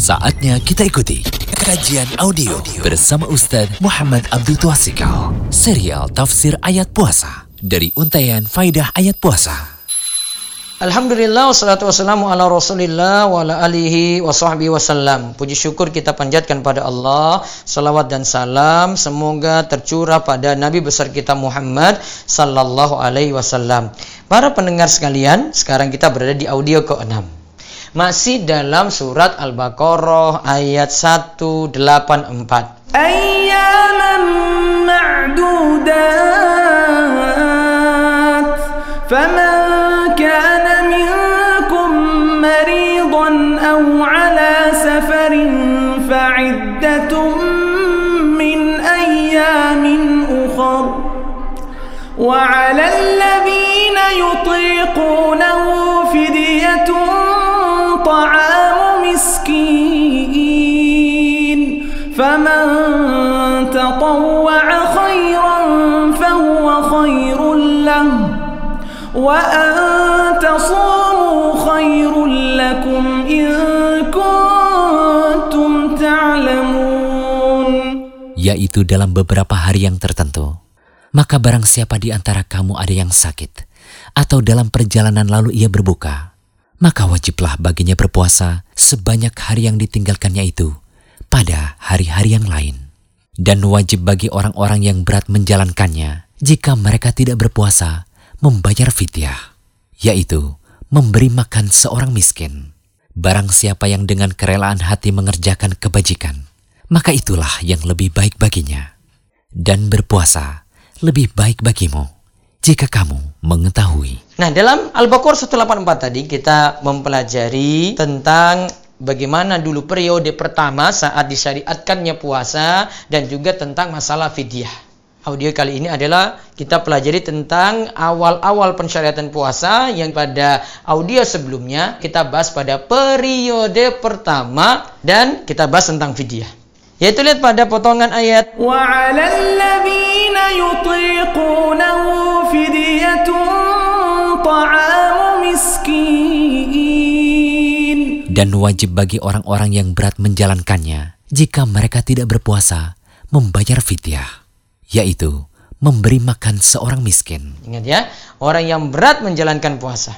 Saatnya kita ikuti kajian audio bersama Ustadz Muhammad Abdul Twasikal. Serial Tafsir Ayat Puasa dari Untayan Faidah Ayat Puasa. Alhamdulillah wassalatu wassalamu ala rasulillah wa ala alihi wa sahbihi wasallam Puji syukur kita panjatkan pada Allah Salawat dan salam Semoga tercurah pada Nabi besar kita Muhammad Sallallahu alaihi wasallam Para pendengar sekalian Sekarang kita berada di audio ke-6 Masih dalam surat Al-Baqarah ayat 184. Ayyaman ma'dudat faman kana minkum maridan aw ala safarin fa'iddatum min ayyamin ukhra wa 'ala الذين يطيقونه فدية طعام مسكين فمن تطوع خيرا فهو خير له وأن تصوموا خير لكم إن كنتم تعلمون yaitu dalam beberapa hari yang tertentu. Maka barang siapa di antara kamu ada yang sakit, atau dalam perjalanan lalu ia berbuka, maka wajiblah baginya berpuasa sebanyak hari yang ditinggalkannya itu pada hari-hari yang lain. Dan wajib bagi orang-orang yang berat menjalankannya, jika mereka tidak berpuasa, membayar fidyah, yaitu memberi makan seorang miskin. Barang siapa yang dengan kerelaan hati mengerjakan kebajikan, maka itulah yang lebih baik baginya. Dan berpuasa lebih baik bagimu jika kamu mengetahui. Nah, dalam Al-Baqarah 184 tadi kita mempelajari tentang bagaimana dulu periode pertama saat disyariatkannya puasa dan juga tentang masalah fidyah. Audio kali ini adalah kita pelajari tentang awal-awal pensyariatan puasa yang pada audio sebelumnya kita bahas pada periode pertama dan kita bahas tentang fidyah. Yaitu lihat pada potongan ayat wa Dan wajib bagi orang-orang yang berat menjalankannya, jika mereka tidak berpuasa, membayar fidyah, yaitu memberi makan seorang miskin. Ingat ya, orang yang berat menjalankan puasa.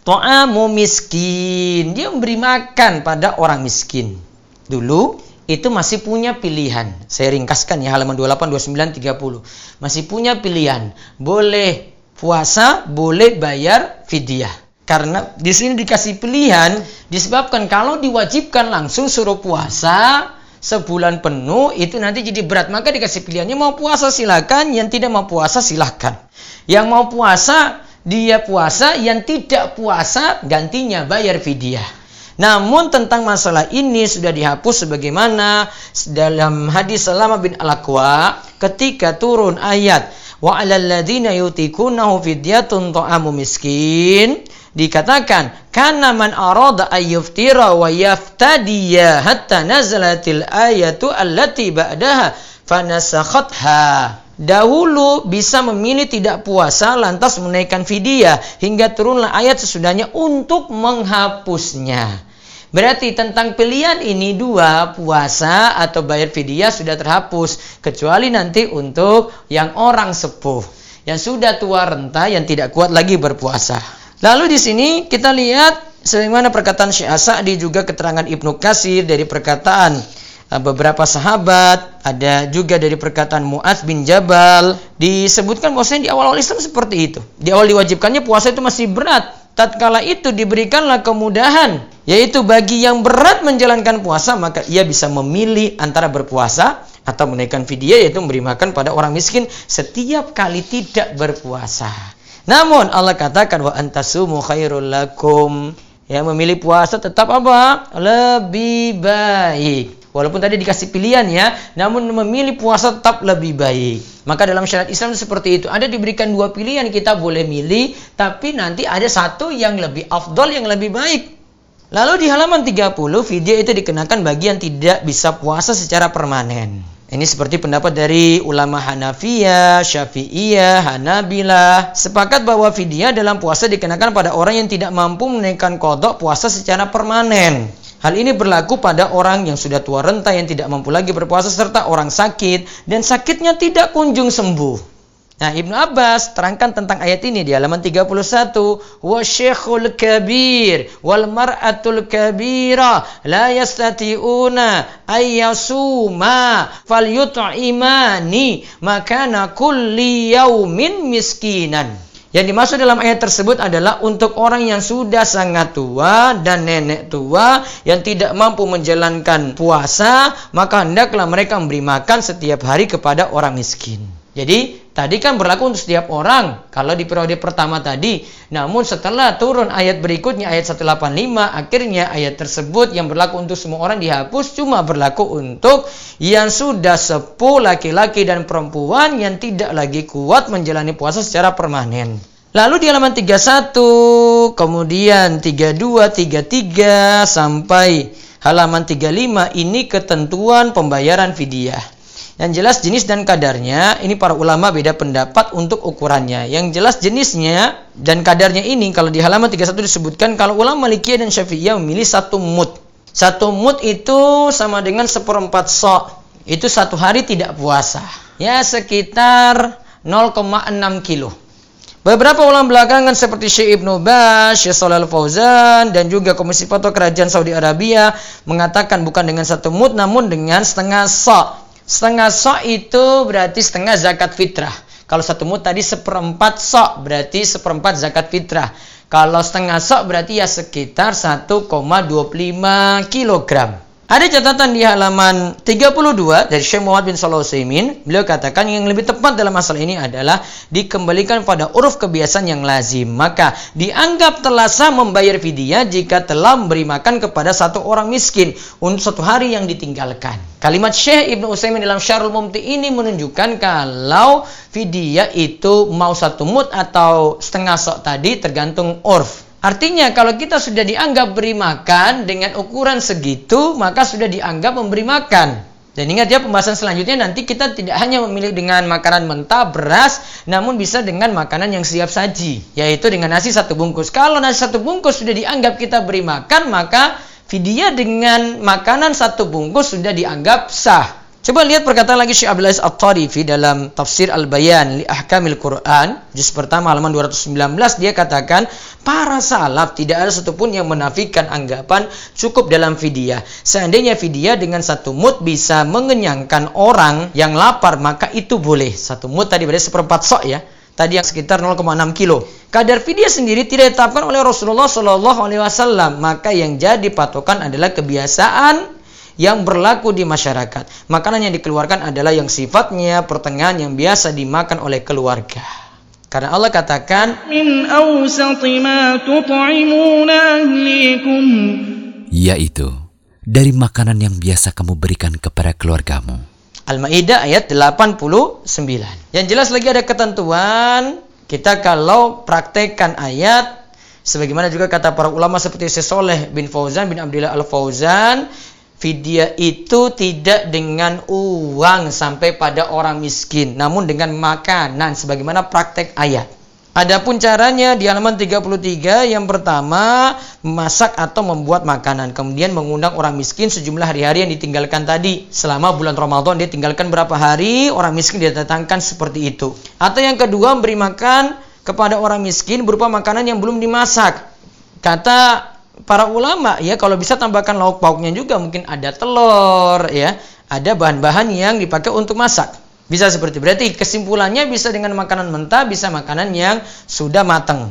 To'amu miskin, dia memberi makan pada orang miskin. Dulu itu masih punya pilihan. Saya ringkaskan ya halaman 28, 29, 30. Masih punya pilihan. Boleh puasa, boleh bayar fidyah. Karena di sini dikasih pilihan disebabkan kalau diwajibkan langsung suruh puasa sebulan penuh itu nanti jadi berat. Maka dikasih pilihannya mau puasa silakan yang tidak mau puasa silakan yang mau puasa dia puasa yang tidak puasa gantinya bayar fidyah. Namun tentang masalah ini sudah dihapus sebagaimana dalam hadis Salama bin Al-Aqwa ketika turun ayat wa 'alal ladzina yutikunahu fidyatun ta'amu miskin dikatakan kana man arada ayyuftira wa yaftadiya hatta nazalatil ayatu allati ba'daha fanasakhatha Dahulu bisa memilih tidak puasa lantas menaikkan fidyah hingga turunlah ayat sesudahnya untuk menghapusnya. Berarti tentang pilihan ini dua puasa atau bayar fidyah sudah terhapus kecuali nanti untuk yang orang sepuh yang sudah tua renta yang tidak kuat lagi berpuasa. Lalu di sini kita lihat sebagaimana perkataan Syekh Sa'di juga keterangan Ibnu Katsir dari perkataan uh, beberapa sahabat, ada juga dari perkataan Muaz bin Jabal disebutkan bahwasanya di awal-awal Islam seperti itu. Di awal diwajibkannya puasa itu masih berat. Tatkala itu diberikanlah kemudahan, yaitu bagi yang berat menjalankan puasa maka ia bisa memilih antara berpuasa atau menaikkan fidyah yaitu memberi makan pada orang miskin setiap kali tidak berpuasa. Namun Allah katakan wa antasumu khairul lakum. Ya memilih puasa tetap apa? Lebih baik. Walaupun tadi dikasih pilihan ya, namun memilih puasa tetap lebih baik. Maka dalam syariat Islam seperti itu. Ada diberikan dua pilihan kita boleh milih, tapi nanti ada satu yang lebih afdol yang lebih baik. Lalu di halaman 30 video itu dikenakan bagi yang tidak bisa puasa secara permanen. Ini seperti pendapat dari ulama Hanafiyah, Syafi'iyah, Hanabilah. Sepakat bahwa fidyah dalam puasa dikenakan pada orang yang tidak mampu menaikkan kodok puasa secara permanen. Hal ini berlaku pada orang yang sudah tua renta yang tidak mampu lagi berpuasa serta orang sakit dan sakitnya tidak kunjung sembuh. Nah, Ibnu Abbas terangkan tentang ayat ini di halaman 31, "Wa syekhul kabir wal mar'atul kabira la yastati'una ayyasuma falyut'imani makana kulli yaumin miskinan." Yang dimaksud dalam ayat tersebut adalah untuk orang yang sudah sangat tua dan nenek tua yang tidak mampu menjalankan puasa, maka hendaklah mereka memberi makan setiap hari kepada orang miskin. Jadi Tadi kan berlaku untuk setiap orang kalau di periode pertama tadi. Namun setelah turun ayat berikutnya ayat 185 akhirnya ayat tersebut yang berlaku untuk semua orang dihapus cuma berlaku untuk yang sudah sepuh laki-laki dan perempuan yang tidak lagi kuat menjalani puasa secara permanen. Lalu di halaman 31, kemudian 32, 33 sampai halaman 35 ini ketentuan pembayaran fidyah. Yang jelas jenis dan kadarnya, ini para ulama beda pendapat untuk ukurannya. Yang jelas jenisnya dan kadarnya ini, kalau di halaman 31 disebutkan, kalau ulama Malikiyah dan Syafi'iyah memilih satu mut. Satu mut itu sama dengan seperempat sok. Itu satu hari tidak puasa. Ya sekitar 0,6 kilo. Beberapa ulama belakangan seperti Syekh Ibnu Bas, Syekh Shalal Fauzan dan juga Komisi Fatwa Kerajaan Saudi Arabia mengatakan bukan dengan satu mut namun dengan setengah sok. Setengah sok itu berarti setengah zakat fitrah. Kalau satu mut tadi seperempat sok berarti seperempat zakat fitrah. Kalau setengah sok berarti ya sekitar 1,25 kilogram. Ada catatan di halaman 32 dari Syekh Muhammad bin Shalih Utsaimin. Beliau katakan yang lebih tepat dalam masalah ini adalah dikembalikan pada uruf kebiasaan yang lazim. Maka dianggap telah sah membayar fidyah jika telah memberi makan kepada satu orang miskin untuk satu hari yang ditinggalkan. Kalimat Syekh Ibnu Utsaimin dalam Syarul Mumti ini menunjukkan kalau fidyah itu mau satu mut atau setengah sok tadi tergantung urf. Artinya kalau kita sudah dianggap beri makan dengan ukuran segitu, maka sudah dianggap memberi makan. Dan ingat ya pembahasan selanjutnya nanti kita tidak hanya memilih dengan makanan mentah, beras, namun bisa dengan makanan yang siap saji, yaitu dengan nasi satu bungkus. Kalau nasi satu bungkus sudah dianggap kita beri makan, maka vidya dengan makanan satu bungkus sudah dianggap sah. Coba lihat perkataan lagi Syekh Abdul Aziz At-Tarifi dalam Tafsir Al-Bayan li Ahkamil Quran, juz pertama halaman 219 dia katakan, para salaf tidak ada satupun yang menafikan anggapan cukup dalam fidyah. Seandainya fidyah dengan satu mut bisa mengenyangkan orang yang lapar, maka itu boleh. Satu mut tadi berarti seperempat sok ya. Tadi yang sekitar 0,6 kilo. Kadar fidyah sendiri tidak ditetapkan oleh Rasulullah Shallallahu Alaihi Wasallam. Maka yang jadi patokan adalah kebiasaan yang berlaku di masyarakat. Makanan yang dikeluarkan adalah yang sifatnya pertengahan yang biasa dimakan oleh keluarga. Karena Allah katakan min yaitu dari makanan yang biasa kamu berikan kepada keluargamu. Al-Maidah ayat 89. Yang jelas lagi ada ketentuan kita kalau praktekkan ayat sebagaimana juga kata para ulama seperti Syekh bin Fauzan bin Abdullah Al-Fauzan Fidyah itu tidak dengan uang sampai pada orang miskin, namun dengan makanan sebagaimana praktek ayat. Adapun caranya di halaman 33 yang pertama memasak atau membuat makanan, kemudian mengundang orang miskin sejumlah hari-hari yang ditinggalkan tadi. Selama bulan Ramadan dia tinggalkan berapa hari, orang miskin dia datangkan seperti itu. Atau yang kedua memberi makan kepada orang miskin berupa makanan yang belum dimasak. Kata para ulama ya kalau bisa tambahkan lauk pauknya juga mungkin ada telur ya ada bahan-bahan yang dipakai untuk masak bisa seperti berarti kesimpulannya bisa dengan makanan mentah bisa makanan yang sudah matang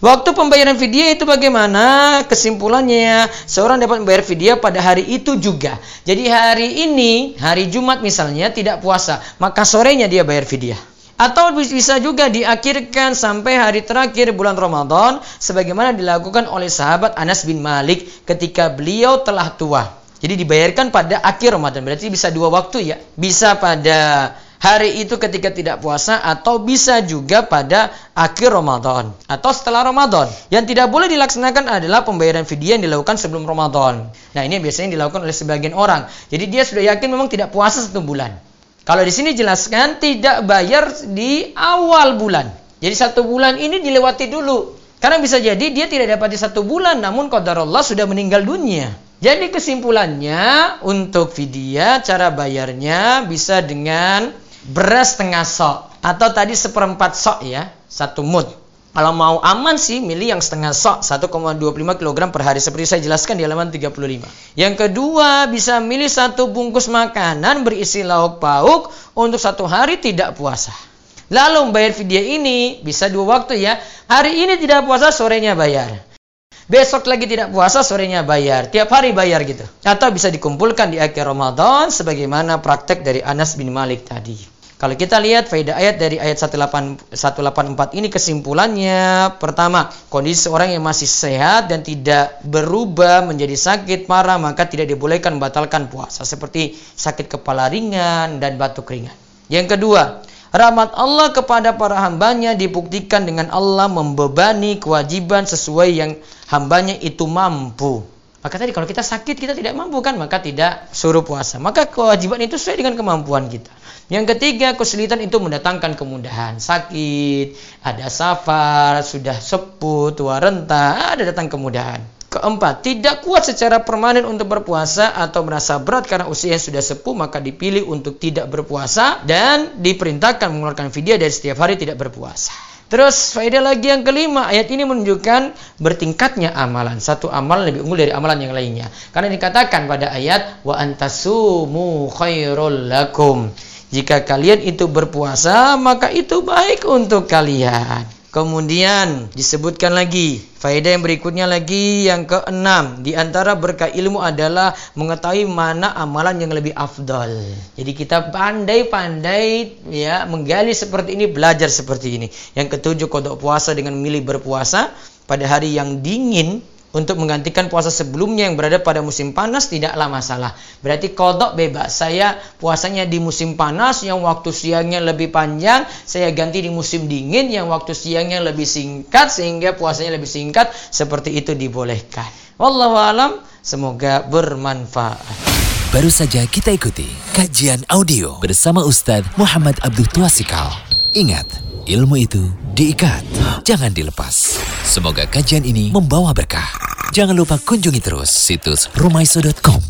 Waktu pembayaran fidyah itu bagaimana? Kesimpulannya, seorang dapat membayar fidyah pada hari itu juga. Jadi hari ini, hari Jumat misalnya tidak puasa, maka sorenya dia bayar fidyah. Atau bisa juga diakhirkan sampai hari terakhir bulan Ramadan sebagaimana dilakukan oleh sahabat Anas bin Malik ketika beliau telah tua. Jadi dibayarkan pada akhir Ramadan. Berarti bisa dua waktu ya. Bisa pada hari itu ketika tidak puasa atau bisa juga pada akhir Ramadan atau setelah Ramadan. Yang tidak boleh dilaksanakan adalah pembayaran fidyah yang dilakukan sebelum Ramadan. Nah, ini biasanya dilakukan oleh sebagian orang. Jadi dia sudah yakin memang tidak puasa satu bulan. Kalau di sini jelaskan tidak bayar di awal bulan. Jadi satu bulan ini dilewati dulu. Karena bisa jadi dia tidak dapat di satu bulan, namun Allah sudah meninggal dunia. Jadi kesimpulannya untuk vidya cara bayarnya bisa dengan beras setengah sok atau tadi seperempat sok ya, satu mut. Kalau mau aman sih milih yang setengah sok 1,25 kg per hari seperti saya jelaskan di halaman 35. Yang kedua bisa milih satu bungkus makanan berisi lauk pauk untuk satu hari tidak puasa. Lalu bayar vidya ini bisa dua waktu ya. Hari ini tidak puasa sorenya bayar. Besok lagi tidak puasa sorenya bayar. Tiap hari bayar gitu. Atau bisa dikumpulkan di akhir Ramadan sebagaimana praktek dari Anas bin Malik tadi. Kalau kita lihat faedah ayat dari ayat 184 ini kesimpulannya pertama, kondisi orang yang masih sehat dan tidak berubah menjadi sakit parah maka tidak dibolehkan membatalkan puasa seperti sakit kepala ringan dan batuk ringan. Yang kedua, rahmat Allah kepada para hambanya dibuktikan dengan Allah membebani kewajiban sesuai yang hambanya itu mampu. Maka tadi kalau kita sakit kita tidak mampu kan maka tidak suruh puasa. Maka kewajiban itu sesuai dengan kemampuan kita. Yang ketiga, kesulitan itu mendatangkan kemudahan. Sakit, ada safar, sudah sepuh, tua renta, ada datang kemudahan. Keempat, tidak kuat secara permanen untuk berpuasa atau merasa berat karena usia sudah sepuh maka dipilih untuk tidak berpuasa dan diperintahkan mengeluarkan video dari setiap hari tidak berpuasa. Terus faedah lagi yang kelima, ayat ini menunjukkan bertingkatnya amalan. Satu amalan lebih unggul dari amalan yang lainnya. Karena dikatakan pada ayat wa antasumu khairul lakum. Jika kalian itu berpuasa, maka itu baik untuk kalian. Kemudian disebutkan lagi faedah yang berikutnya lagi yang keenam di antara berkah ilmu adalah mengetahui mana amalan yang lebih afdal. Jadi kita pandai-pandai ya menggali seperti ini, belajar seperti ini. Yang ketujuh kodok puasa dengan milih berpuasa pada hari yang dingin untuk menggantikan puasa sebelumnya yang berada pada musim panas tidaklah masalah. Berarti kodok bebas. Saya puasanya di musim panas yang waktu siangnya lebih panjang, saya ganti di musim dingin yang waktu siangnya lebih singkat sehingga puasanya lebih singkat. Seperti itu dibolehkan. Wallahu alam, semoga bermanfaat. Baru saja kita ikuti kajian audio bersama Ustadz Muhammad Abdul Tuasikal. Ingat, ilmu itu diikat, jangan dilepas. Semoga kajian ini membawa berkah. Jangan lupa kunjungi terus situs rumaiso.com